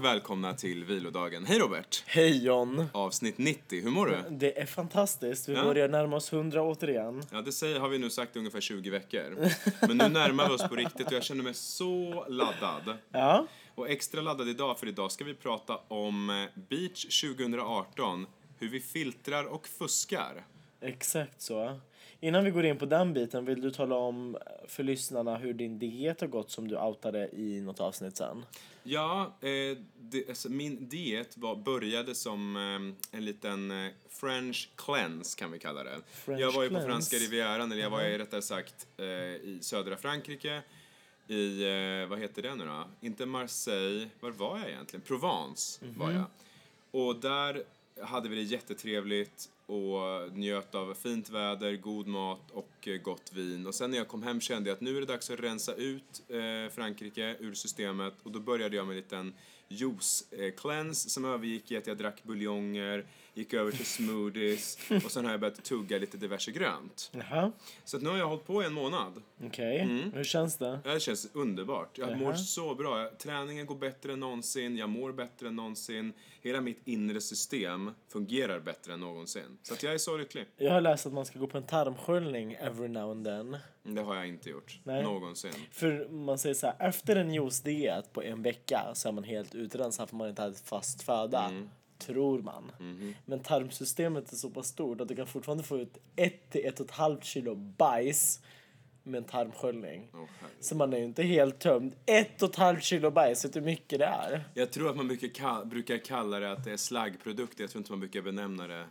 Och välkomna till vilodagen. Hej Robert! Hej John! Avsnitt 90, hur mår du? Det är fantastiskt. Vi Ja. börjar närma oss 100 återigen. Ja, det säger, har vi nu sagt ungefär 20 veckor. Men nu närmar vi oss på riktigt och jag känner mig så laddad. Ja, Och extra laddad idag, för idag ska vi prata om eh, Beach 2018, hur vi filtrar och fuskar. exakt så. Innan vi går in på den biten, vill du tala om för lyssnarna hur din diet har gått som du outade i något avsnitt sen? Ja, eh, det, alltså, min diet var, började som eh, en liten eh, French cleanse kan vi kalla det. French jag var ju på cleanse. franska rivieran, eller jag var ju rättare sagt eh, i södra Frankrike. I, eh, vad heter det nu då? Inte Marseille, var var jag egentligen? Provence var jag. Och där hade vi det jättetrevligt och njöt av fint väder, god mat och eh, gott vin. Och sen när jag kom hem kände jag att nu är det dags att rensa ut eh, Frankrike ur systemet och då började jag med en liten juice-cleanse eh, som övergick i att jag drack buljonger, gick över till smoothies och sen har jag börjat tugga lite diverse grönt. Jaha, Så att nu har jag hållit på i en månad. okej. Hur känns det? Ja, Det känns underbart. Jag Jaha. mår så bra. Träningen går bättre än någonsin, jag mår bättre än någonsin. Hela mitt inre system fungerar bättre än någonsin. Så att jag är så lycklig. Jag har läst att man ska gå på en tarmsköljning every now and then. Det har jag inte gjort. Nej. Någonsin. För man säger så här, efter en juice-diet på en vecka så är man helt utrensad för man inte hade fast föda. Mm. Tror man. Mhm. Men tarmsystemet är så pass stort att du kan fortfarande få ut 1 till 1,5 kilo bajs med en tarmsköljning. Herregud. Så man är ju inte helt tömd. 1,5 kilo bajs, vet du hur mycket det är? jag tror att man brukar, ka- brukar kalla det att det är slaggprodukter. Jag tror inte man brukar benämna det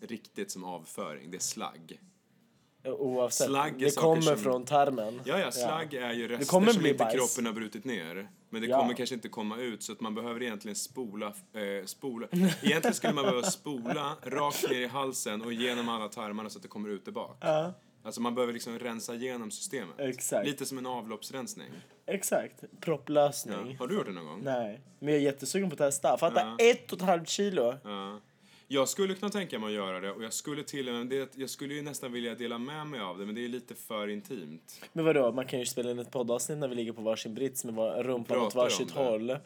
riktigt som avföring. Det är slagg. Oavsett. Slagg det kommer som- från tarmen. Ja, ja, slagg är ju rester som inte bajs. kroppen har brutit ner. Men det Ja. kommer kanske inte komma ut så att man behöver egentligen spola, eh, spola. Egentligen skulle man behöva spola rakt ner i halsen och genom alla tarmarna så att det kommer ut bak. Ja, Alltså man behöver liksom rensa igenom systemet. Exakt. Lite som en avloppsrensning. exakt. Ja. Propplösning. Har du gjort det någon gång? Nej, men jag är jättesugen på att testa. Fatta, Ja. ett och ett halvt kilo. Ja. Jag skulle kunna tänka mig att göra det och jag skulle till och med, det, jag skulle ju nästan vilja dela med mig av det men det är lite för intimt. Men vadå, man kan ju spela in ett poddavsnitt när vi ligger på varsin brits med var- rumpan åt varsitt håll.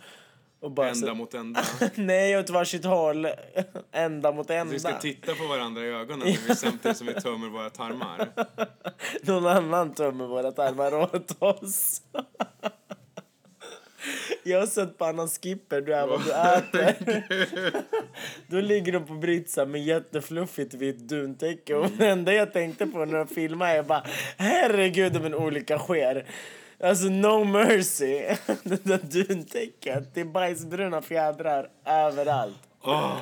Och bara Ända så, mot ända. Nej, åt varsitt håll. ända mot ända. Vi ska titta på varandra i ögonen samtidigt som vi tömmer våra tarmar. Någon annan tömmer våra tarmar åt oss. Jag har sett på annan skipper, du är vad du äter. Då ligger de på britsen med jättefluffigt vitt duntäcke och det enda jag tänkte på när jag filmade är bara herregud om en olycka sker. Alltså no mercy. Det där duntäcket, det är bajsbruna fjädrar överallt. Åh.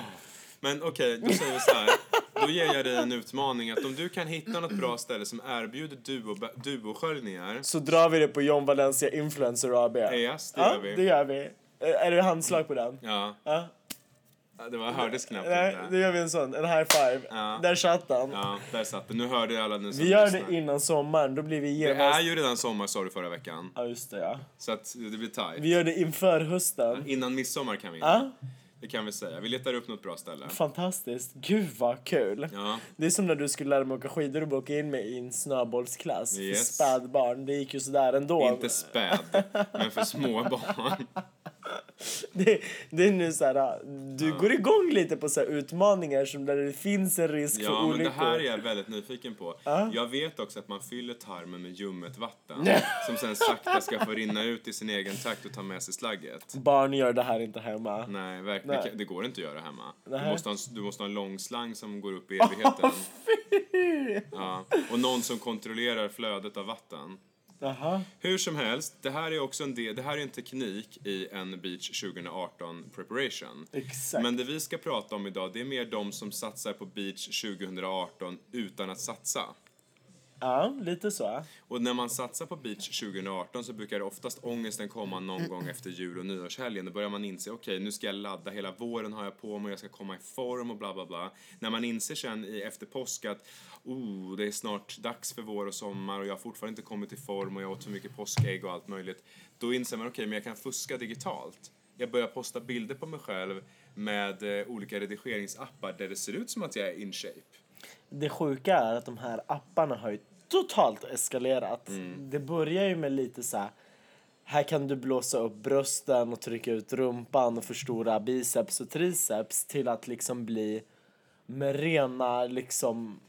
Men okej, då säger vi så här. Då ger jag dig en utmaning att om du kan hitta något bra ställe som erbjuder duo, duosköljningar. Så drar vi det på John Valencia Influencer AB. Yes, det ja, gör vi. det gör vi. Eh, Är det handslag på den? Ja, Ja. Ja, det var, hördes knappt Nej, inte. då gör vi en sån. En high five. Ja. Där satt han. Ja, där satt det. Nu hörde alla ni som Vi gör lyssnar. det innan sommaren, då blir vi Det genast... är ju redan sommar sa du förra veckan. Ja, just det ja. Så att det blir tajt. Vi gör det inför hösten. Innan midsommar kan vi Ja, Det kan vi säga. Vi letar upp något bra ställe. fantastiskt. Gud vad kul. Ja, Det är som när du skulle lära mig åka skidor och åka in mig i en snöbollsklass Yes. för spädbarn. Det gick ju sådär ändå. inte späd, men för små barn. Det, det är nu så här, du går igång lite på så utmaningar som där det finns en risk för Ja, men olyckor. det här är jag väldigt nyfiken på. Ja. Jag vet också att man fyller tarmen med ljummet vatten som sen sakta ska få rinna ut i sin egen takt och ta med sig slagget. Barn gör det här inte hemma. Nej, verkligen. Nej. Det går inte att göra hemma. Du måste, ha en, du måste ha en lång slang som går upp i evigheten. Ja. Och någon som kontrollerar flödet av vatten. Jaha. Hur som helst, det här är också en, del, det här är en teknik i en Beach 2018 preparation. Exakt. Men det vi ska prata om idag, det är mer de som satsar på Beach 2018 utan att satsa. Ja, lite så. Och när man satsar på Beach 2018 så brukar det oftast ångesten komma någon gång efter jul och nyårshelgen. Då börjar man inse, okej nu ska jag ladda, hela våren har jag på mig, jag ska komma i form och bla bla bla. När man inser sen i efter påsk att, oh, det är snart dags för vår och sommar och jag har fortfarande inte kommit i form och jag åt för mycket påskägg och allt möjligt. Då inser man, okej men jag kan fuska digitalt. Jag börjar posta bilder på mig själv med eh, olika redigeringsappar där det ser ut som att jag är in shape. Det sjuka är att de här apparna har ju totalt eskalerat. Mm. Det börjar ju med lite så här här kan du blåsa upp brösten och trycka ut rumpan och förstora biceps och triceps till att liksom bli med rena liksom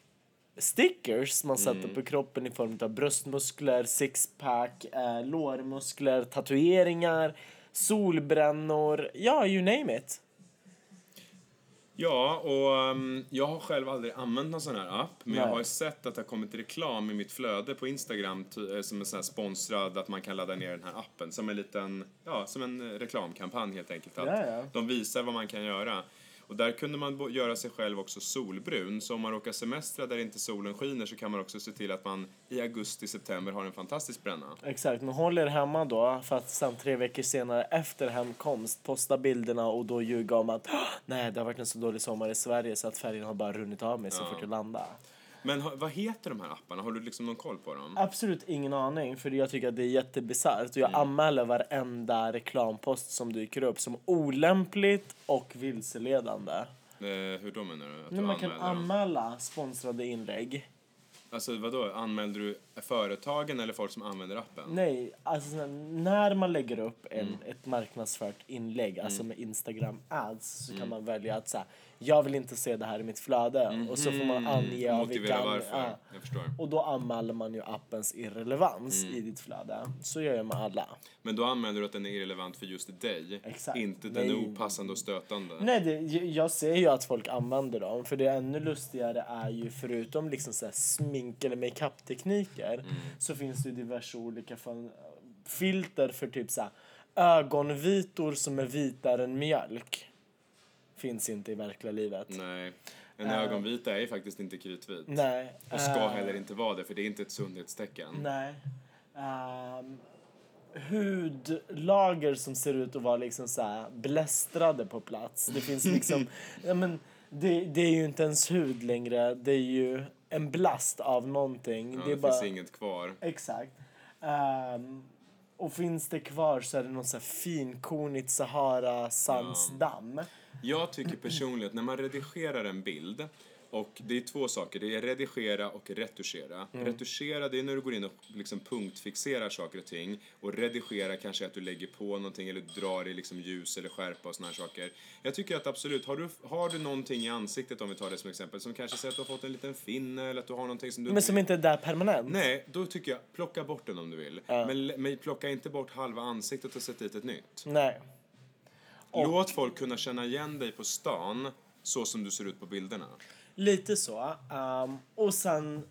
stickers man sätter på kroppen i form av bröstmuskler, sixpack, eh, lårmuskler, tatueringar, solbrännor, ja you name it. Ja, och um, jag har själv aldrig använt någon sån här app, men jag Nej. har ju sett att det har kommit reklam i mitt flöde på Instagram eh, som är sån här sponsrad, att man kan ladda ner den här appen som en liten, ja, som en eh, reklamkampanj helt enkelt. Att Ja, ja. De visar vad man kan göra. Och där kunde man göra sig själv också solbrun, så om man råkar semestra där inte solen skiner så kan man också se till att man i augusti-september har en fantastisk bränna. Exakt, men håll er hemma då för att sen tre veckor senare efter hemkomst posta bilderna och då ljuga om att "Åh, nej det har varit en så dålig sommar i Sverige så att färgen har bara runnit av mig så Ja. fort jag landar. Men ha, vad heter de här apparna? Har du liksom någon koll på dem? Absolut ingen aning för jag tycker att det är jättebisarrt och jag anmäler varenda reklampost som dyker upp som olämpligt och vilseledande. Eh, hur då menar du? Att du Men man kan dem? anmäla sponsrade inlägg. Alltså vadå, anmälde du företagen eller folk som använder appen? Nej, alltså så när man lägger upp en, Mm. ett marknadsfört inlägg, alltså med Instagram ads, så kan man välja att säga jag vill inte se det här i mitt flöde och så får man ange av Mm. Varför. ja. Och då anmäler man ju appens irrelevans Mm. i ditt flöde. Så gör jag med alla. Men då anmäler du att den är irrelevant för just dig. Exakt. Inte den är Nej. opassande och stötande. Nej, det, jag ser ju att folk använder dem. För det ännu lustigare är ju förutom liksom så smink eller makeup-tekniker Mm. så finns det ju diverse olika filter för typ så här, ögonvitor som är vitare än mjölk. Finns inte i verkliga livet. Nej. En Äh. ögonvita är ju faktiskt inte kritvit. Nej. Och ska eh, heller inte vara det, för det är inte ett sundhetstecken. Nej. Ehm, hudlager som ser ut att vara liksom så här blästrade på plats. Det finns liksom, ja men det, det är ju inte ens hud längre. Det är ju en blast av någonting. Ja, det det bara, finns inget kvar. Exakt. Ehm, och finns det kvar så är det någon så här finkornigt Sahara-sandsdamm. Jag tycker personligen att när man redigerar en bild och det är två saker, det är redigera och retuschera. Mm. Retuschera det är när du går in och liksom punktfixerar saker och ting och redigera kanske att du lägger på någonting eller drar i liksom ljus eller skärpa och såna här saker. Jag tycker att absolut, har du, har du någonting i ansiktet om vi tar det som exempel som kanske säger att du har fått en liten finne eller att du har någonting som du Men som inte är där permanent. Nej, då tycker jag plocka bort den om du vill. Ja. Men, men plocka inte bort halva ansiktet och sätt dit ett nytt. Nej. Och- Låt folk kunna känna igen dig på stan så som du ser ut på bilderna. Lite så. Um, och sen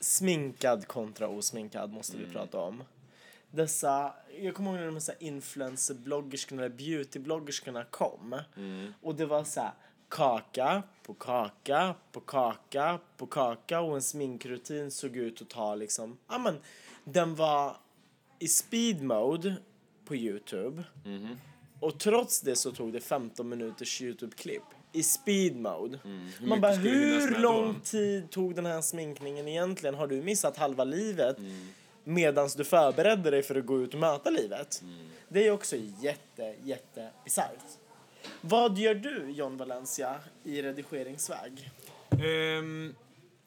sminkad kontra osminkad måste vi prata om. Dessa, jag kommer ihåg när de här influencerbloggerskorna eller beautybloggerskorna kom. Och det var så här kaka på kaka på kaka på kaka och en sminkrutin såg ut att ta liksom, ja men den var i speed mode på Youtube. Och trots det så tog det 15 minuters Youtube-klipp i speed mode. Hur Man bara, hur lång då? tid tog den här sminkningen egentligen? Har du missat halva livet Mm. medans du förberedde dig för att gå ut och möta livet? Mm. Det är också jätte, jätte bisarrt. Vad gör du, John Valencia, i redigeringsväg? Ehm,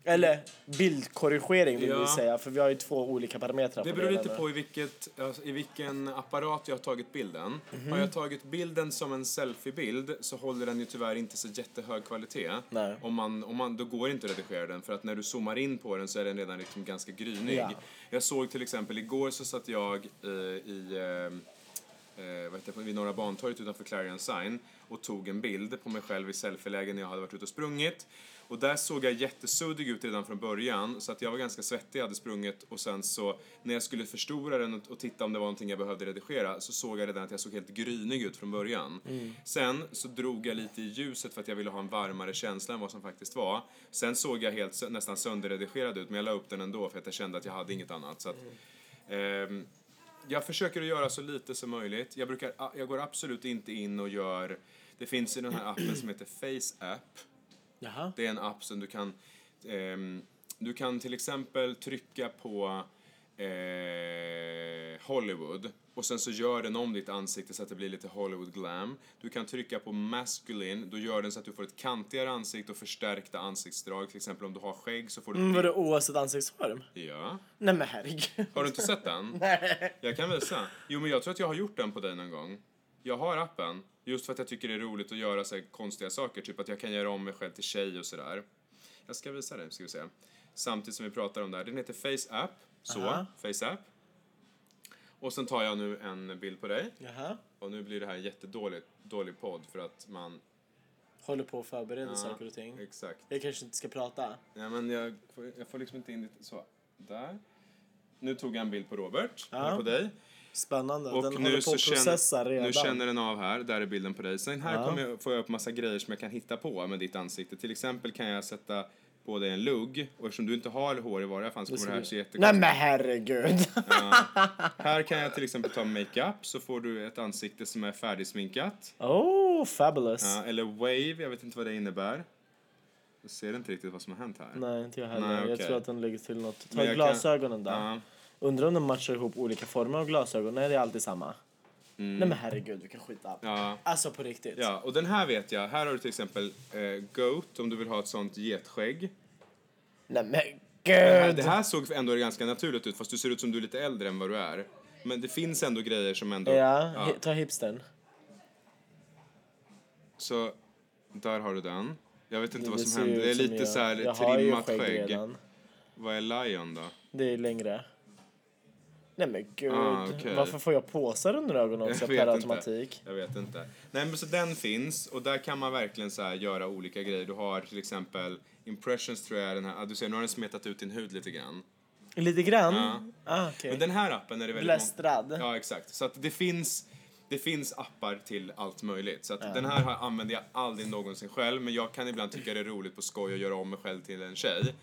Eller bildkorrigering vill Ja. vi säga, för vi har ju två olika parametrar det beror lite på i, vilket, alltså, i vilken apparat jag har tagit bilden. Mhm. Har jag tagit bilden som en selfiebild så håller den ju tyvärr inte så jättehög kvalitet. Nej. Om man, om man, då går det inte att redigera den för att när du zoomar in på den så är den redan liksom ganska grynig. Ja. Jag såg till exempel, igår så satt jag eh, i eh, eh, vad heter det, vid Norra Bantorget utanför Clarion Sign och tog en bild på mig själv i selfieläge när jag hade varit ute och sprungit. Och där såg jag jättesuddig ut redan från början så att jag var ganska svettig, jag hade sprungit och sen så när jag skulle förstora den och, titta om det var någonting jag behövde redigera så såg jag redan att jag såg helt grynig ut från början. Sen så drog jag lite i ljuset för att jag ville ha en varmare känsla än vad som faktiskt var. Sen såg jag helt nästan sönderredigerad ut men jag la upp den ändå för att jag kände att jag hade inget annat. Så att, ehm, jag försöker att göra så lite som möjligt. Jag, brukar, jag går absolut inte in och gör... Det finns ju den här appen som heter Face App. Jaha. Det är en app som du kan... ehm, du kan till exempel trycka på eh, Hollywood och sen så gör den om ditt ansikte så att det blir lite Hollywood glam. Du kan trycka på masculine, då gör den så att du får ett kantigare ansikte och förstärkta ansiktsdrag. Till exempel om du har skägg så får du... Mm, vadå oavsett ansiktsform? Ja. Nej men herregud. Har du inte sett den? Nej. Jag kan visa. Jo, men jag tror att jag har gjort den på dig någon gång. Jag har appen, just för att jag tycker det är roligt att göra så här konstiga saker. Typ att jag kan göra om mig själv till tjej och sådär. Jag ska visa dig, ska vi se. Samtidigt som vi pratar om det här. Den heter Face App. Så, Aha. Face App. Och sen tar jag nu en bild på dig. Jaha. Och nu blir det här en jättedålig dålig podd för att man... Håller på att förbereda Ja, saker och ting. Exakt. Jag kanske inte ska prata. Ja, men jag får, jag får liksom inte in det så. Där. Nu tog jag en bild på Robert, Ja. eller på dig. Spännande. Och den nu så känner, redan. nu känner den av här, där är bilden på dig. Sen här Ja. kommer jag, får jag upp massa grejer som jag kan hitta på med ditt ansikte. Till exempel kan jag sätta på dig en lugg och eftersom du inte har hår i varje fall så kommer det här se Nej jättekonstigt men herregud. Här kan jag till exempel ta makeup så får du ett ansikte som är färdigsminkat. oh, fabulous. Ja, eller wave, jag vet inte vad det innebär. Jag ser inte riktigt vad som har hänt här. Nej, inte jag heller. Nej, Jag okej. tror att den lägger till något. Ta jag glasögonen där. Ja. Undrar om de matchar ihop olika former av glasögon? Nej, det är alltid samma. Nej men herregud, vilken skitapp. Mm. Ja. Alltså på riktigt. Ja, och den här vet jag. Här har du till exempel eh, Goat om du vill ha ett sånt getskägg. Nej men Det här, gud. det här såg ändå ganska naturligt ut fast du ser ut som du är lite äldre än vad du är. Men det finns ändå grejer som ändå... Ja, Ja. hi- ta hipstern. Så där har du den. Jag vet inte vad Det som ser händer. Det är som lite så här trimmat skägg skägg. Vad är Lion då? Det är längre. Nej men gud. Ah, okej. Varför får jag påsar under ögonen också per automatik? Inte. Jag vet inte. Nej men så den finns och där kan man verkligen så här göra olika grejer. Du har till exempel impressions tror jag den här. ah, Du ser nu har den smetat ut din hud lite grann. Lite grann? Ja. Ah, okej. Men den här appen är det väldigt... många- Blästrad. Ja, exakt. Så att det finns, det finns appar till allt möjligt. Så att den här använder jag aldrig någonsin själv, men jag kan ibland tycka det är roligt på skoj att göra om mig själv till en tjej.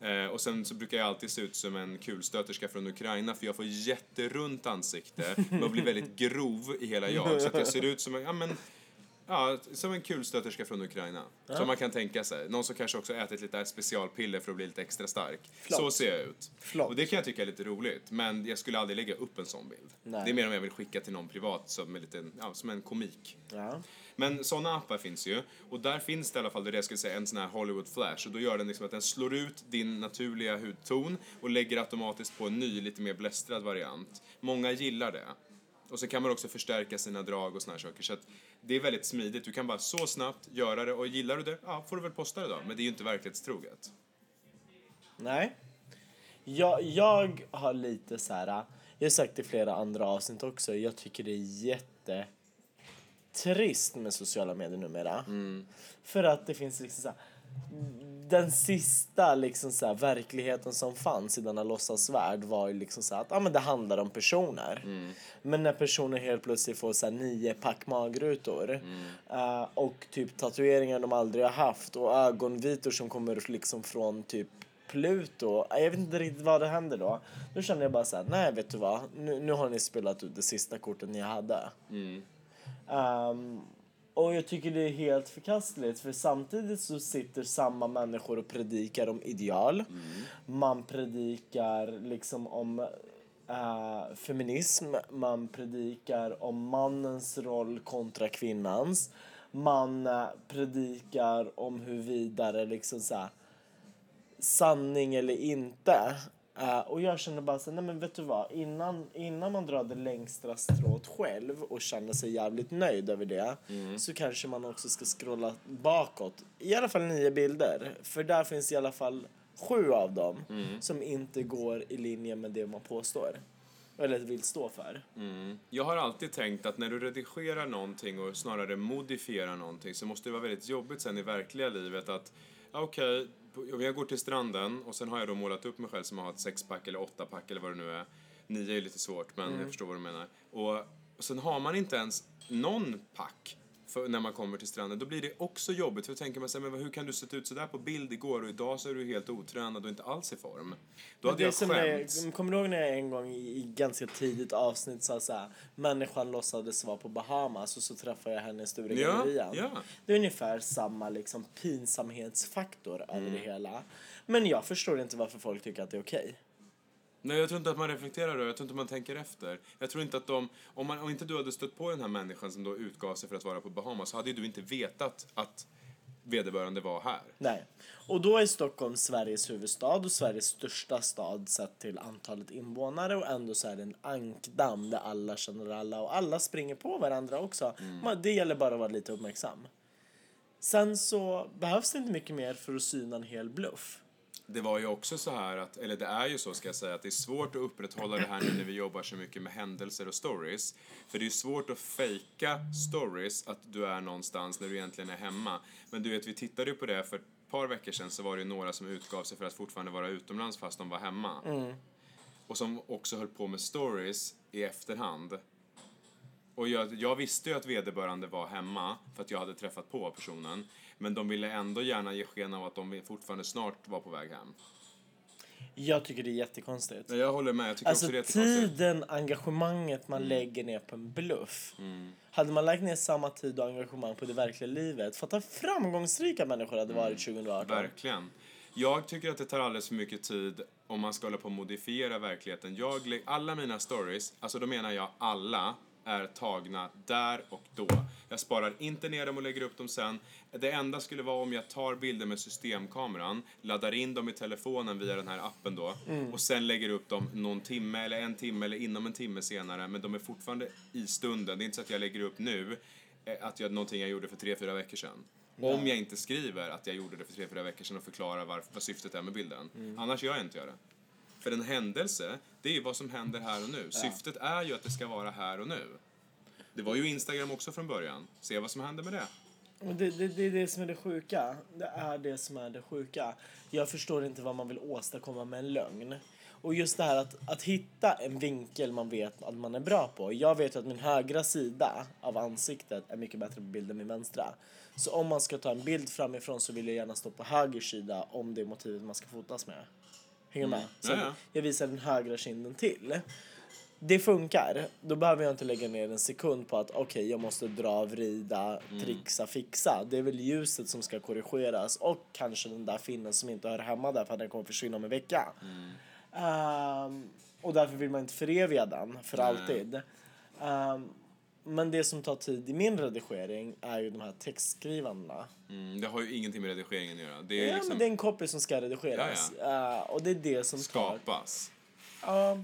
Eh, och sen så brukar jag alltid se ut som en kulstöterska från Ukraina, för jag får jätterunt ansikte, men blir väldigt grov i hela jag. Så att jag ser ut som en, ja men, Ja, som en kulstöterska från Ukraina. Som man kan tänka sig. Någon som kanske också ätit lite specialpiller för att bli lite extra stark. Flott. Så ser jag ut. Flott. Och det kan jag tycka är lite roligt. Men jag skulle aldrig lägga upp en sån bild. Nej. Det är mer om jag vill skicka till någon privat som, en liten, ja, som en komik. Ja. Men såna appar finns ju. Och där finns det i alla fall, är det jag skulle säga, en sån här Hollywood flash. Och då gör den liksom att den slår ut din naturliga hudton och lägger automatiskt på en ny, lite mer blästrad variant. Många gillar det. Och så kan man också förstärka sina drag och såna här saker. Så att det är väldigt smidigt. Du kan bara så snabbt göra det och gillar du det, ja, får du väl posta det då. Men det är ju inte verklighetstroget. Nej. Jag, jag har lite så här. Jag har sagt i flera andra avsnitt också. Jag tycker det är jätte trist med sociala medier numera. För att det finns liksom så här, den sista liksom så här, verkligheten som fanns i denna låtsasvärld var ju liksom så här att ah, men det handlar om personer. Men när personer helt plötsligt får så här, nio pack magrutor eh, och typ tatueringar de aldrig har haft och ögonvitor som kommer liksom från typ Pluto. Jag vet inte riktigt vad det händer då. Då känner jag bara så här, nej vet du vad, nu, nu har ni spelat ut det sista kortet ni hade. Ehm, och jag tycker det är helt förkastligt för samtidigt så sitter samma människor och predikar om ideal. Man predikar liksom om eh, feminism, man predikar om mannens roll kontra kvinnans. Man eh, predikar om hur vidare liksom så här, sanning eller inte. Eh, och jag känner bara så nej men vet du vad, innan, innan man drar det längsta strået själv och känner sig jävligt nöjd över det så kanske man också ska scrolla bakåt. I alla fall nio bilder, för där finns i alla fall sju av dem som inte går i linje med det man påstår. Eller vill stå för. Jag har alltid tänkt att när du redigerar någonting och snarare modifierar någonting så måste det vara väldigt jobbigt sen i verkliga livet att ja, okej, om jag går till stranden och sen har jag då målat upp mig själv som att ha ett sexpack eller åttapack eller vad det nu är. Nio är lite svårt men jag förstår vad du menar. Och, och sen har man inte ens någon pack för när man kommer till stranden, då blir det också jobbigt. För då tänker man sig, men hur kan du sett ut sådär på bild igår och idag så är du helt otränad och inte alls i form. Då hade det är jag skämts. när, kommer du ihåg när jag en gång i, i ganska tidigt avsnitt sa så här, människan låtsades vara på Bahamas och så träffade jag henne i Sturegallerian. Ja, ja. Det är ungefär samma liksom pinsamhetsfaktor över det hela. Men jag förstår inte varför folk tycker att det är okej. Nej, jag tror inte att man reflekterar över Jag tror inte man tänker efter. Jag tror inte att de... Om, man, om inte du hade stött på den här människan som då utgav sig för att vara på Bahamas så hade du inte vetat att vederbörande var här. Nej. Och då är Stockholm Sveriges huvudstad och Sveriges största stad sett till antalet invånare och ändå så är det en ankdamm där alla känner alla och alla springer på varandra också. Man, det gäller bara att vara lite uppmärksam. Sen så behövs det inte mycket mer för att syna en hel bluff. Det var ju också så här att, eller det är ju så ska jag säga, att det är svårt att upprätthålla det här nu när vi jobbar så mycket med händelser och stories. För det är svårt att fejka stories att du är någonstans när du egentligen är hemma. Men du vet, vi tittade ju på det för ett par veckor sedan så var det ju några som utgav sig för att fortfarande vara utomlands fast de var hemma. Och som också höll på med stories i efterhand. Och jag, jag visste ju att vederbörande var hemma för att jag hade träffat på personen. Men de ville ändå gärna ge sken av att de fortfarande snart var på väg hem. Jag tycker det är jättekonstigt. Jag håller med, jag tycker Alltså också det är tiden, engagemanget man lägger ner på en bluff. Hade man lagt ner samma tid och engagemang på det verkliga livet, fatta framgångsrika människor hade varit 2018. Verkligen. Jag tycker att det tar alldeles för mycket tid om man ska hålla på och modifiera verkligheten. Jag, alla mina stories, alltså då menar jag alla, är tagna där och då. Jag sparar inte ner dem och lägger upp dem sen. Det enda skulle vara om jag tar bilder med systemkameran, laddar in dem i telefonen via den här appen då och sen lägger upp dem någon timme eller en timme eller inom en timme senare. Men de är fortfarande i stunden. Det är inte så att jag lägger upp nu eh, att jag, någonting jag gjorde för tre, fyra veckor sedan. Om jag inte skriver att jag gjorde det för tre, fyra veckor sedan och förklarar varför, vad syftet är med bilden. Annars gör jag inte det. För en händelse, det är ju vad som händer här och nu. Syftet är ju att det ska vara här och nu. Det var ju Instagram också från början. Se vad som händer med det. Det, det, det är det som är det sjuka. Det är det som är det sjuka. Jag förstår inte vad man vill åstadkomma med en lögn. Och just det här att, att hitta en vinkel man vet att man är bra på. Jag vet att min högra sida av ansiktet är mycket bättre på bild än min vänstra. Så om man ska ta en bild framifrån så vill jag gärna stå på höger sida om det är motivet man ska fotas med. Hänger du med? Så Ja, ja. jag visar den högra kinden till. Det funkar. Då behöver jag inte lägga ner en sekund på att okej, jag måste dra, vrida, trixa, fixa. Det är väl ljuset som ska korrigeras och kanske den där finnen som inte hör hemma där för att den kommer försvinna om en vecka. Ehm, och därför vill man inte föreviga den för alltid. Ehm, men det som tar tid i min redigering är ju de här textskrivandena. Mm, det har ju ingenting med redigeringen att göra. Det är Ja, liksom men det är en copy som ska redigeras. Eh, och det är det som tar skapas. Ja.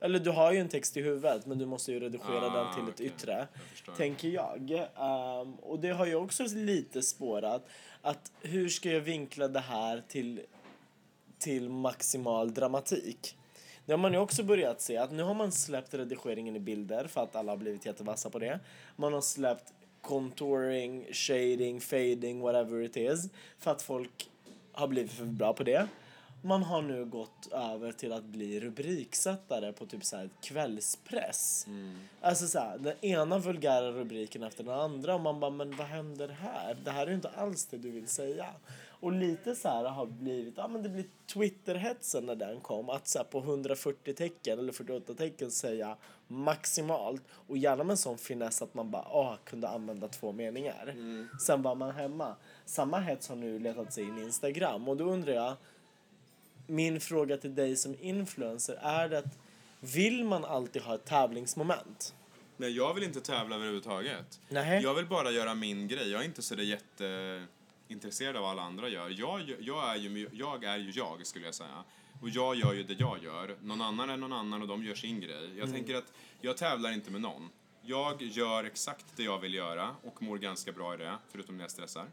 Eller du har ju en text i huvudet men du måste ju redigera Ah, den till ett yttre. Jag. Tänker jag. Ehm, och det har ju också lite spårat att hur ska jag vinkla det här till, till maximal dramatik? Det har man ju också börjat se att nu har man släppt redigeringen i bilder för att alla har blivit jättevassa på det. Man har släppt contouring, shading, fading, whatever it is för att folk har blivit för bra på det. Man har nu gått över till att bli rubriksättare på typ så här kvällspress. Alltså så här, den ena vulgära rubriken efter den andra och man bara, men vad händer här? Det här är ju inte alls det du vill säga. Och lite så här har blivit, ja men det blir Twitterhetsen när den kom, att så på 140 tecken eller 48 tecken säga maximalt och gärna med en sån finess att man bara, ah, kunde använda två meningar. Sen var man hemma. Samma hets har nu letat sig in i Instagram och då undrar jag, min fråga till dig som influencer är det att vill man alltid ha ett tävlingsmoment? Nej, jag vill inte tävla överhuvudtaget. Nej. Jag vill bara göra min grej. Jag är inte så där jätteintresserad av vad alla andra gör. Jag, jag, är ju, jag är ju jag, skulle jag säga. Och jag gör ju det jag gör. Någon annan är någon annan och de gör sin grej. Jag tänker att jag tävlar inte med någon. Jag gör exakt det jag vill göra och mår ganska bra i det, förutom när jag stressar.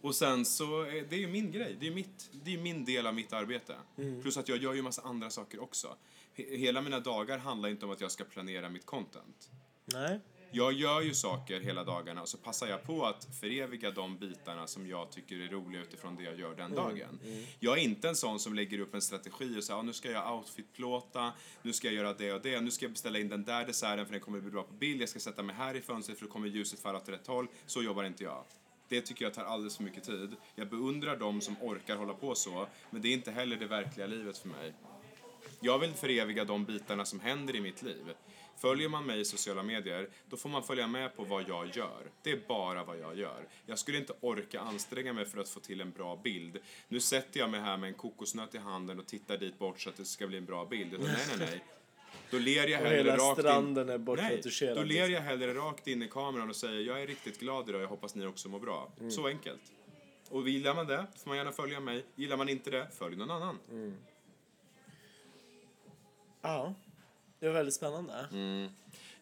Och sen så, är det är ju min grej. Det är, mitt, det är min del av mitt arbete. Plus att jag gör ju massa andra saker också. He- Hela mina dagar handlar inte om att jag ska planera mitt content. Nej. Jag gör ju saker hela dagarna och så passar jag på att föreviga de bitarna som jag tycker är roliga utifrån det jag gör den dagen. Jag är inte en sån som lägger upp en strategi och säger ah, nu ska jag outfitplåta, nu ska jag göra det och det, nu ska jag beställa in den där desserten för den kommer bli bra på bild, jag ska sätta mig här i fönstret för då kommer ljuset falla åt rätt håll. Så jobbar inte jag. Det tycker jag tar alldeles för mycket tid. Jag beundrar de som orkar hålla på så, men det är inte heller det verkliga livet för mig. Jag vill föreviga de bitarna som händer i mitt liv. Följer man mig i sociala medier, då får man följa med på vad jag gör. Det är bara vad jag gör. Jag skulle inte orka anstränga mig för att få till en bra bild. Nu sätter jag mig här med en kokosnöt i handen och tittar dit bort så att det ska bli en bra bild. Utan nej, nej, nej. Då ler jag hellre rakt stranden är in... Nej, bortretuscherad. då ler jag hellre rakt in i kameran och säger jag är riktigt glad idag, jag hoppas ni också mår bra. Så enkelt. Och gillar man det får man gärna följa mig. Gillar man inte det, följ någon annan. Ja, det var väldigt spännande. Mm.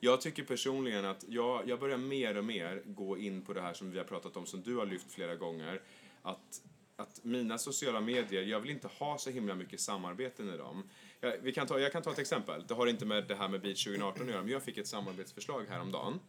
Jag tycker personligen att jag, jag börjar mer och mer gå in på det här som vi har pratat om, som du har lyft flera gånger. Att, att mina sociala medier, jag vill inte ha så himla mycket samarbeten i dem. Jag, vi kan ta, jag kan ta ett exempel. Det har inte med det här med Beach 2018 att göra, men jag fick ett samarbetsförslag häromdagen.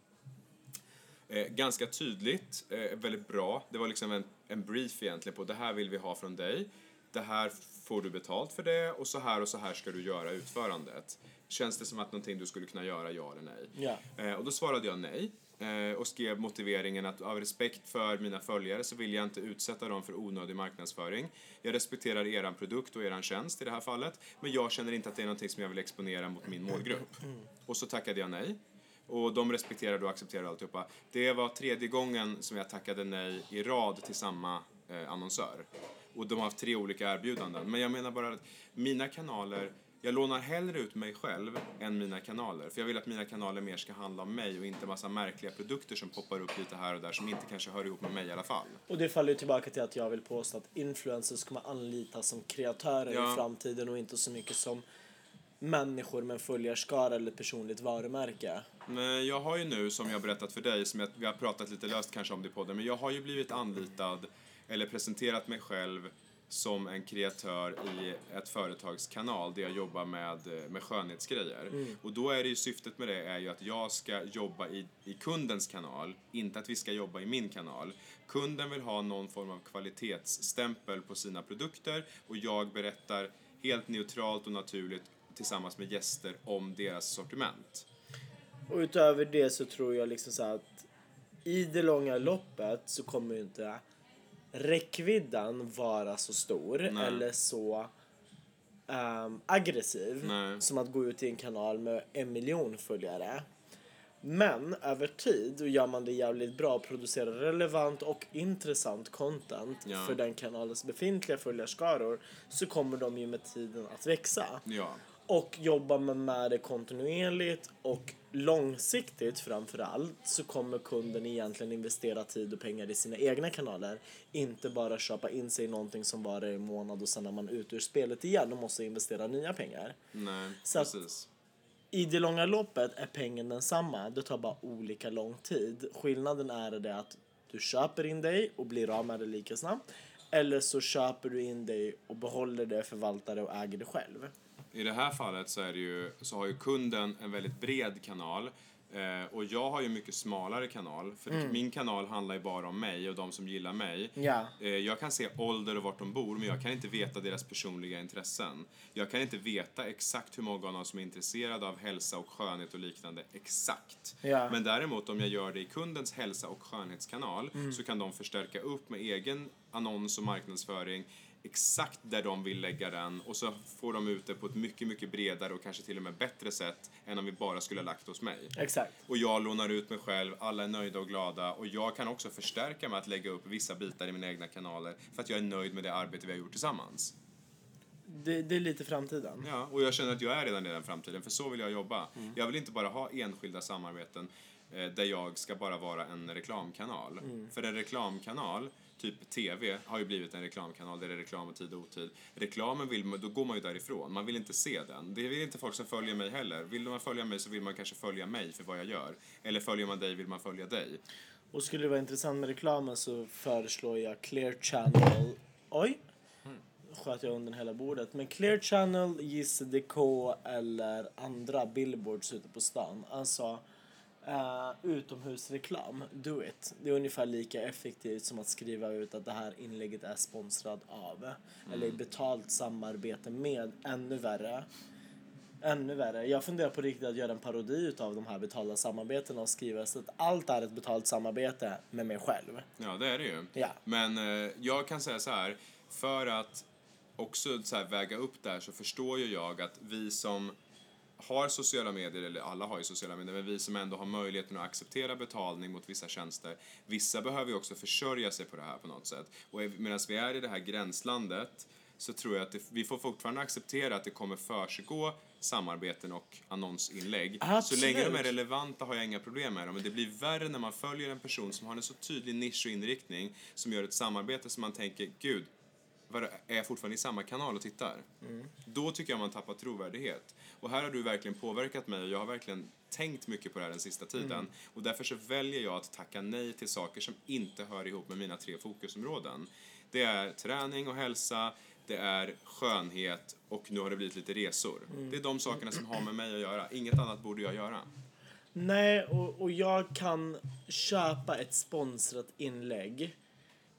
Eh, ganska tydligt, eh, väldigt bra. Det var liksom en, en brief egentligen på det här vill vi ha från dig. Det här får du betalt för det och så här och så här ska du göra utförandet. Känns det som att någonting du skulle kunna göra, ja eller nej? Ja. Eh, och då svarade jag nej eh, och skrev motiveringen att av respekt för mina följare så vill jag inte utsätta dem för onödig marknadsföring. Jag respekterar eran produkt och eran tjänst i det här fallet, men jag känner inte att det är någonting som jag vill exponera mot min målgrupp. Och så tackade jag nej. Och de respekterade och accepterade alltihopa. Det var tredje gången som jag tackade nej i rad till samma eh, annonsör. Och de har haft tre olika erbjudanden. Men jag menar bara att mina kanaler, jag lånar hellre ut mig själv än mina kanaler. För jag vill att mina kanaler mer ska handla om mig och inte massa märkliga produkter som poppar upp lite här och där som inte kanske hör ihop med mig i alla fall. Och det faller ju tillbaka till att jag vill påstå att influencers kommer anlitas som kreatörer Ja. i framtiden och inte så mycket som människor med följarskara eller personligt varumärke. Jag har ju nu, som jag har berättat för dig, som jag, vi har pratat lite löst kanske om det i podden, men jag har ju blivit anlitad eller presenterat mig själv som en kreatör i ett företags kanal där jag jobbar med, eh, med skönhetsgrejer. Och då är det ju syftet med det är ju att jag ska jobba i, i kundens kanal, inte att vi ska jobba i min kanal. Kunden vill ha någon form av kvalitetsstämpel på sina produkter och jag berättar helt neutralt och naturligt tillsammans med gäster om deras sortiment. Och utöver det så tror jag liksom så att i det långa loppet så kommer ju inte räckvidden vara så stor Nej. eller så ehm, aggressiv Nej. som att gå ut i en kanal med en miljon följare. Men över tid, och gör man det jävligt bra och producerar relevant och intressant content Ja. för den kanalens befintliga följarskaror så kommer de ju med tiden att växa. Ja. Och jobbar man med det kontinuerligt och långsiktigt framför allt så kommer kunden egentligen investera tid och pengar i sina egna kanaler. Inte bara köpa in sig i någonting som varar i en månad och sen är man ute ur spelet igen och måste investera nya pengar. Nej, Så precis. I det långa loppet är pengen densamma, det tar bara olika lång tid. Skillnaden är det att du köper in dig och blir av med det lika snabbt. Eller så köper du in dig och behåller det, förvaltar det och äger det själv. I det här fallet så, är ju, så har ju kunden en väldigt bred kanal eh, och jag har ju mycket smalare kanal. För min kanal handlar ju bara om mig och de som gillar mig. Ja. Eh, jag kan se ålder och vart de bor men jag kan inte veta deras personliga intressen. Jag kan inte veta exakt hur många av dem som är intresserade av hälsa och skönhet och liknande exakt. Ja. Men däremot om jag gör det i kundens hälsa och skönhetskanal så kan de förstärka upp med egen annons och marknadsföring exakt där de vill lägga den och så får de ut det på ett mycket, mycket bredare och kanske till och med bättre sätt än om vi bara skulle ha lagt hos mig. Exakt. Och jag lånar ut mig själv, alla är nöjda och glada och jag kan också förstärka med att lägga upp vissa bitar i mina egna kanaler för att jag är nöjd med det arbete vi har gjort tillsammans. Det, det är lite framtiden. Ja, och jag känner att jag är redan i den framtiden, för så vill jag jobba. Jag vill inte bara ha enskilda samarbeten eh, där jag ska bara vara en reklamkanal. För en reklamkanal, typ TV, har ju blivit en reklamkanal där det är reklam och tid och otid. Reklamen vill man, då går man ju därifrån. Man vill inte se den. Det vill inte folk som följer mig heller. Vill man följa mig så vill man kanske följa mig för vad jag gör. Eller följer man dig vill man följa dig. Och skulle det vara intressant med reklamen så föreslår jag Clear Channel. Oj! Sköt jag under hela bordet. Men Clear Channel, JCDK eller andra billboards ute på stan. Alltså uh, utomhusreklam. Do it. Det är ungefär lika effektivt som att skriva ut att det här inlägget är sponsrad av. Eller i betalt samarbete med. Ännu värre. Ännu värre. Jag funderar på riktigt att göra en parodi utav de här betalda samarbetena och skriva så att allt är ett betalt samarbete med mig själv. Ja, det är det ju. Ja. Men eh, jag kan säga så här, för att också så här väga upp där så förstår ju jag att vi som har sociala medier, eller alla har ju sociala medier, men vi som ändå har möjligheten att acceptera betalning mot vissa tjänster. Vissa behöver ju också försörja sig på det här på något sätt. Och medan vi är i det här gränslandet så tror jag att det, vi får fortfarande acceptera att det kommer försiggå samarbeten och annonsinlägg. Absolut. Så länge de är relevanta har jag inga problem med dem. Men det blir värre när man följer en person som har en så tydlig nisch och inriktning som gör ett samarbete som man tänker, gud, är jag fortfarande i samma kanal och tittar? Då tycker jag man tappar trovärdighet. Och här har du verkligen påverkat mig och jag har verkligen tänkt mycket på det här den sista tiden. Och därför så väljer jag att tacka nej till saker som inte hör ihop med mina tre fokusområden. Det är träning och hälsa, det är skönhet och nu har det blivit lite resor. Det är de sakerna som har med mig att göra. Inget annat borde jag göra. Nej, och, och jag kan köpa ett sponsrat inlägg.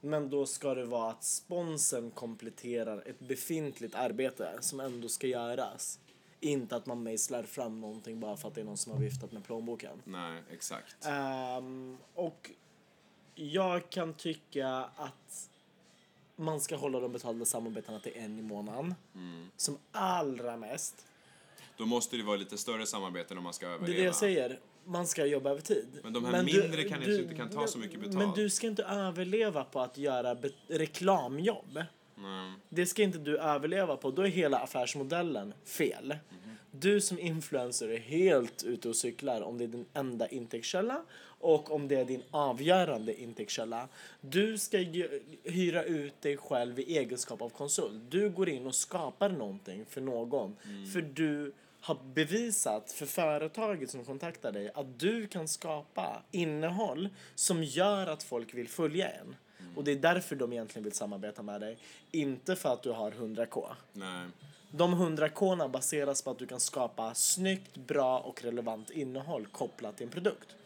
Men då ska det vara att sponsen kompletterar ett befintligt arbete som ändå ska göras. Inte att man mejslar fram någonting bara för att det är någon som har viftat med plånboken. Nej, exakt. Ehm, och jag kan tycka att man ska hålla de betalda samarbetena till en i månaden. Som allra mest. Då måste det vara lite större samarbeten om man ska Det överleva. är det jag säger. Man ska jobba över tid. Men de här mindre kanske inte kan ta så mycket betalt. Men du ska inte överleva på att göra reklamjobb. Nej. Det ska inte du överleva på. Då är hela affärsmodellen fel. Mhm. Du som influencer är helt ute och cyklar om det är din enda intäktskälla och om det är din avgörande intäktskälla. Du ska hyra ut dig själv i egenskap av konsult. Du går in och skapar någonting för någon. Mm. För du har bevisat för företaget som kontaktar dig att du kan skapa innehåll som gör att folk vill följa en. Och det är därför de egentligen vill samarbeta med dig. Inte för att du har 100k. Nej. De 100 k baseras på att du kan skapa snyggt, bra och relevant innehåll kopplat till en produkt.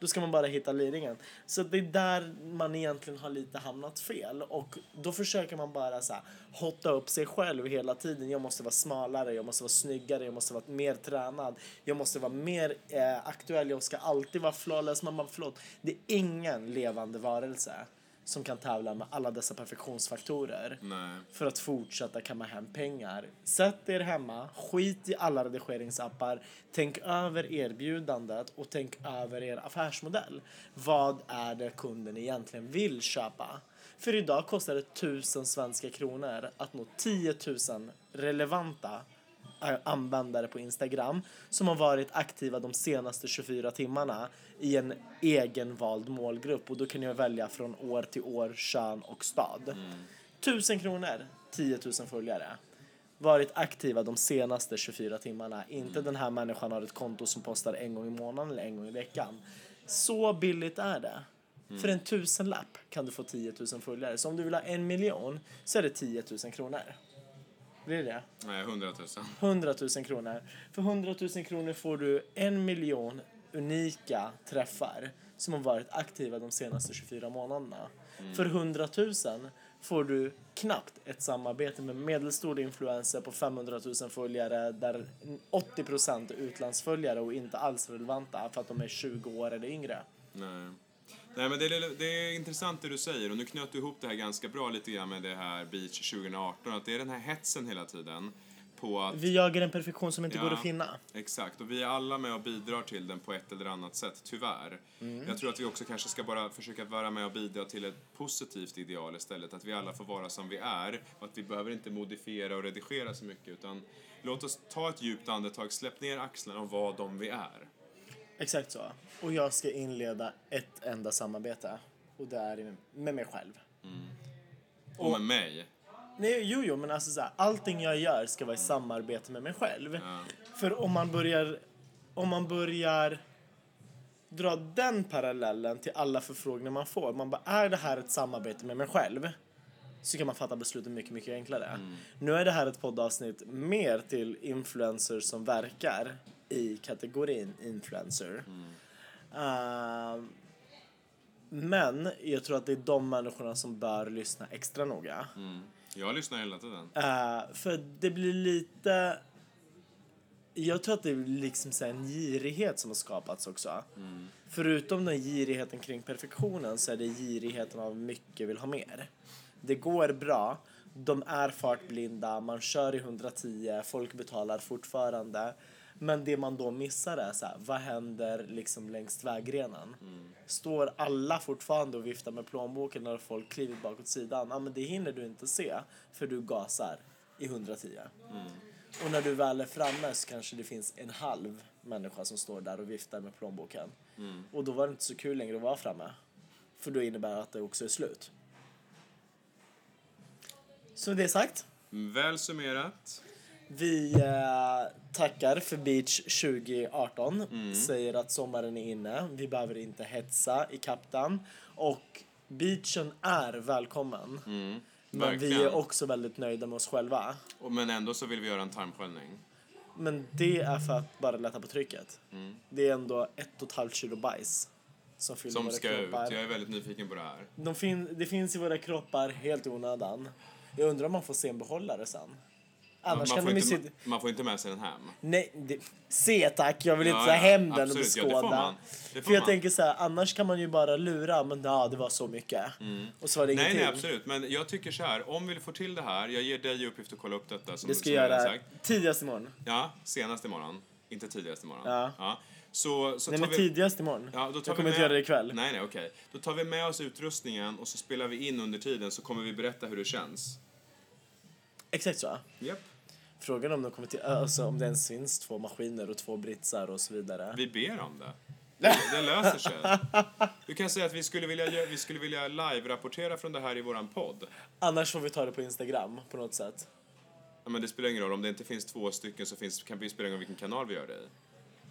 Då ska man bara hitta liringen. Så det är där man egentligen har lite hamnat fel. Och då försöker man bara så här, hotta upp sig själv hela tiden. Jag måste vara smalare, jag måste vara snyggare, jag måste vara mer tränad. Jag måste vara mer eh, aktuell, jag ska alltid vara flawless. Man bara, förlåt, det är ingen levande varelse som kan tävla med alla dessa perfektionsfaktorer Nej. för att fortsätta kamma hem pengar. Sätt er hemma, skit i alla redigeringsappar, tänk över erbjudandet och tänk över er affärsmodell. Vad är det kunden egentligen vill köpa? För idag kostar det tusen svenska kronor att nå 10 000 relevanta användare på Instagram som har varit aktiva de senaste 24 timmarna i en egenvald målgrupp och då kan jag välja från år till år, kön och stad. Tusen kronor, 10 000 följare. Varit aktiva de senaste 24 timmarna. Inte den här människan har ett konto som postar en gång i månaden eller en gång i veckan. Så billigt är det. För en tusenlapp kan du få 10 000 följare. Så om du vill ha en miljon så är det 10 000 kronor. Blir det Nej, hundratusen. 100 000 kronor. För 100 000 kronor får du en miljon unika träffar som har varit aktiva de senaste 24 månaderna. För 100 000 får du knappt ett samarbete med medelstor influencer på 500 000 följare där 80 är utlandsföljare och inte alls relevanta för att de är 20 år eller yngre. Nej. Nej, men det är, det är intressant det du säger och nu knöt du ihop det här ganska bra lite grann med det här Beach 2018, att det är den här hetsen hela tiden på att Vi jagar en perfektion som inte Ja. går att finna. Exakt, och vi är alla med och bidrar till den på ett eller annat sätt, tyvärr. Jag tror att vi också kanske ska bara försöka vara med och bidra till ett positivt ideal istället. Att vi alla får vara som vi är och att vi behöver inte modifiera och redigera så mycket utan låt oss ta ett djupt andetag, släpp ner axlarna och vara de vi är. Exakt så. Och jag ska inleda ett enda samarbete. Och det är med mig själv. Och med mig. Nej, jo, jo, men alltså så här, allting jag gör ska vara i samarbete med mig själv. Ja. För om man börjar, om man börjar dra den parallellen till alla förfrågningar man får. Man bara, är det här ett samarbete med mig själv? Så kan man fatta besluten mycket, mycket enklare. Nu är det här ett poddavsnitt mer till influencers som verkar i kategorin influencer. Ehm, men jag tror att det är de människorna som bör lyssna extra noga. Mm. Jag lyssnar hela tiden. Uh, för det blir lite... Jag tror att det är liksom så en girighet som har skapats också. Förutom den girigheten kring perfektionen så är det girigheten av mycket vill ha mer. Det går bra, de är fartblinda, man kör i 110, folk betalar fortfarande. Men det man då missar är så här, vad händer liksom längs vägrenen? Mm. Står alla fortfarande och viftar med plånboken när folk kliver bakåt sidan? Ja, men det hinner du inte se för du gasar i 110. Mm. Och när du väl är framme så kanske det finns en halv människa som står där och viftar med plånboken. Mm. Och då var det inte så kul längre att vara framme. För då innebär det att det också är slut. Så det det sagt. Väl summerat. Vi eh, tackar för Beach 2018. Mm. Säger att sommaren är inne. Vi behöver inte hetsa i kapten. Och beachen är välkommen. Men vi Mm. Är också väldigt nöjda med oss själva. Och, men ändå så vill vi göra en tarmsköljning. Men det är för att bara lätta på trycket. Mm. Det är ändå ett och ett halvt kilo bajs som fyller Som våra ska ut. kroppar. Jag är väldigt nyfiken på det här. De fin- det finns i våra kroppar helt i onödan. Jag undrar om man får se en behållare sen. Annars Man kan får, de inte, man får inte med sig den hem. Nej, det... se tack, jag vill inte Ja, ta ja, hem den och absolut. Ja, beskåda. det får man. Det får För jag man. tänker så här, annars kan man ju bara lura, men ja, det var så mycket. Och så var det Mm. Nej, ingenting. nej, absolut. Men jag tycker så här, om vi får till det här, jag ger dig uppgift att kolla upp detta som, Det ska som jag göra sagt. tidigast imorgon. Ja, senast imorgon. Inte tidigast imorgon. Ja. Så, så Nej, men vi... tidigast imorgon. Ja, då tar jag kommer med... inte göra det ikväll. Nej, nej, okej. Då tar vi med oss utrustningen och så spelar vi in under tiden så kommer vi berätta hur det känns. Exakt så. Japp. Frågan om, de kommer till, alltså, om det ens finns två maskiner och två britsar och så vidare. Vi ber om det. Det, det löser sig. Du kan säga att vi skulle vilja, vi skulle vilja live-rapportera från det här i våran podd. Annars får vi ta det på Instagram på något sätt. Ja, men det spelar ingen roll. Om det inte finns två stycken så finns, kan vi spela ingen roll vilken kanal vi gör det i.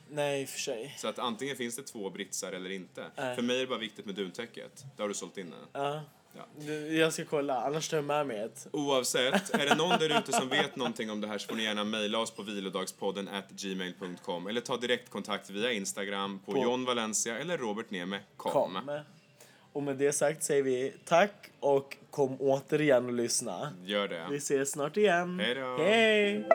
Nej, för sig. Så att antingen finns det två britsar eller inte. Nej. För mig är det bara viktigt med duntäcket. Det har du sålt in det. Ja. Ja. Jag ska kolla, annars tar jag med mig ett. Oavsett, är det någon där ute som vet någonting om det här så får ni gärna mejla oss på vilodagspodden at gmail.com eller ta direkt kontakt via Instagram på, På- John Valencia eller Robert Neme kom. Kom. Och med det sagt säger vi tack och kom återigen och lyssna. Gör det. Vi ses snart igen. Hej då. Hej!